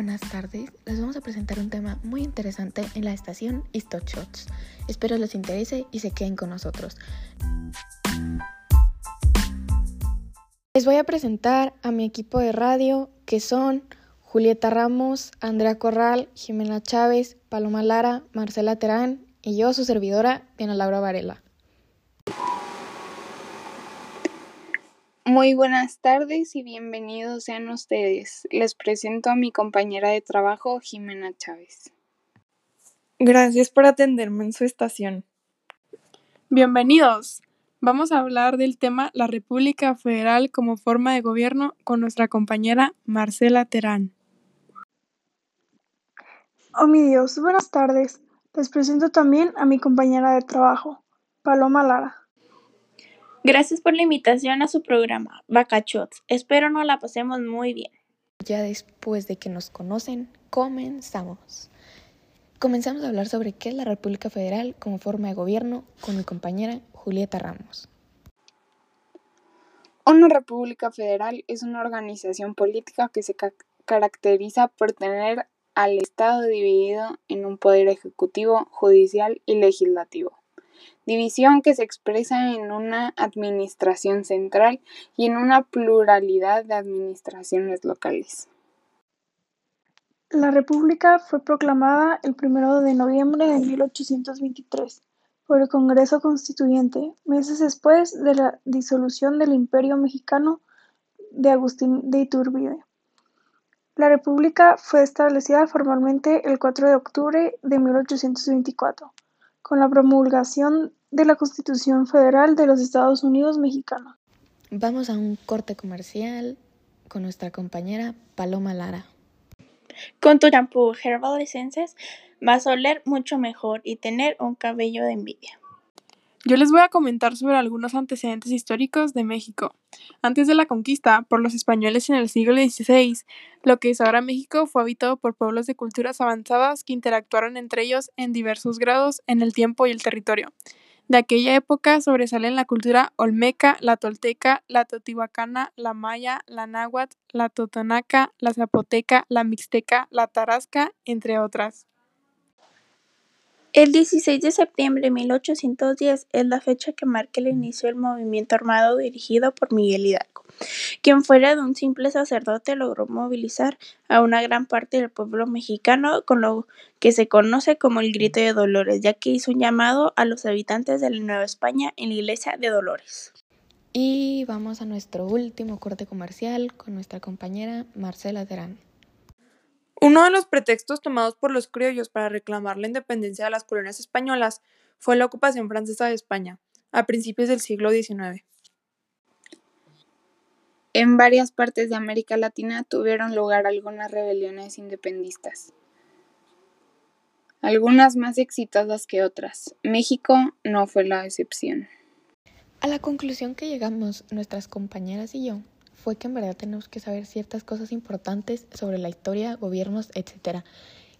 buenas tardes. Les vamos a presentar un tema muy interesante en la estación Shots. Espero les interese y se queden con nosotros. Les voy a presentar a mi equipo de radio que son Julieta Ramos, Andrea Corral, Jimena Chávez, Paloma Lara, Marcela Terán y yo, su servidora, Diana Laura Varela. Muy buenas tardes y bienvenidos sean ustedes. Les presento a mi compañera de trabajo, Jimena Chávez. Gracias por atenderme en su estación. Bienvenidos. Vamos a hablar del tema la República Federal como forma de gobierno con nuestra compañera Marcela Terán. Oh mi Dios, buenas tardes. Les presento también a mi compañera de trabajo, Paloma Lara. Gracias por la invitación a su programa, Bacachots. Espero nos la pasemos muy bien. Ya después de que nos conocen, comenzamos. Comenzamos a hablar sobre qué es la República Federal como forma de gobierno con mi compañera Julieta Ramos. Una república federal es una organización política que se caracteriza por tener al Estado dividido en un poder ejecutivo, judicial y legislativo división que se expresa en una administración central y en una pluralidad de administraciones locales. La República fue proclamada el 1 de noviembre de 1823 por el Congreso Constituyente, meses después de la disolución del Imperio Mexicano de Agustín de Iturbide. La República fue establecida formalmente el 4 de octubre de 1824 con la promulgación de la Constitución Federal de los Estados Unidos Mexicanos. Vamos a un corte comercial con nuestra compañera Paloma Lara. Con tu champú Herbal Essences vas a oler mucho mejor y tener un cabello de envidia. Yo les voy a comentar sobre algunos antecedentes históricos de México. Antes de la conquista por los españoles en el siglo XVI, lo que es ahora México fue habitado por pueblos de culturas avanzadas que interactuaron entre ellos en diversos grados en el tiempo y el territorio. De aquella época sobresalen la cultura olmeca, la tolteca, la totihuacana, la maya, la náhuatl, la totonaca, la zapoteca, la mixteca, la tarasca, entre otras. El 16 de septiembre de 1810 es la fecha que marca el inicio del movimiento armado dirigido por Miguel Hidalgo, quien fuera de un simple sacerdote logró movilizar a una gran parte del pueblo mexicano con lo que se conoce como el Grito de Dolores, ya que hizo un llamado a los habitantes de la Nueva España en la iglesia de Dolores. Y vamos a nuestro último corte comercial con nuestra compañera Marcela Terán. Uno de los pretextos tomados por los criollos para reclamar la independencia de las colonias españolas fue la ocupación francesa de España, a principios del siglo XIX. En varias partes de América Latina tuvieron lugar algunas rebeliones independistas, algunas más exitosas que otras. México no fue la excepción. A la conclusión que llegamos nuestras compañeras y yo fue que en verdad tenemos que saber ciertas cosas importantes sobre la historia, gobiernos, etcétera,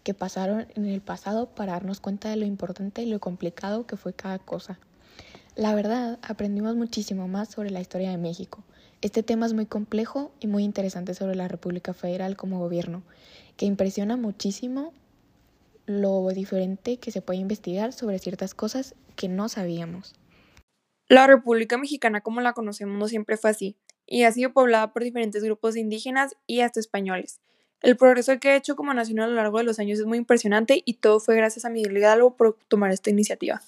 que pasaron en el pasado para darnos cuenta de lo importante y lo complicado que fue cada cosa. La verdad, aprendimos muchísimo más sobre la historia de México. Este tema es muy complejo y muy interesante sobre la República Federal como gobierno, que impresiona muchísimo lo diferente que se puede investigar sobre ciertas cosas que no sabíamos. La República Mexicana como la conocemos no siempre fue así y ha sido poblada por diferentes grupos indígenas y hasta españoles. El progreso que ha hecho como nación a lo largo de los años es muy impresionante y todo fue gracias a Miguel Hidalgo por tomar esta iniciativa.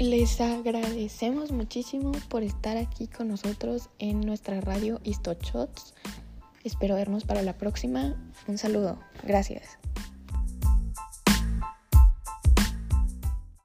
Les agradecemos muchísimo por estar aquí con nosotros en nuestra radio Shots. Espero vernos para la próxima. Un saludo. Gracias.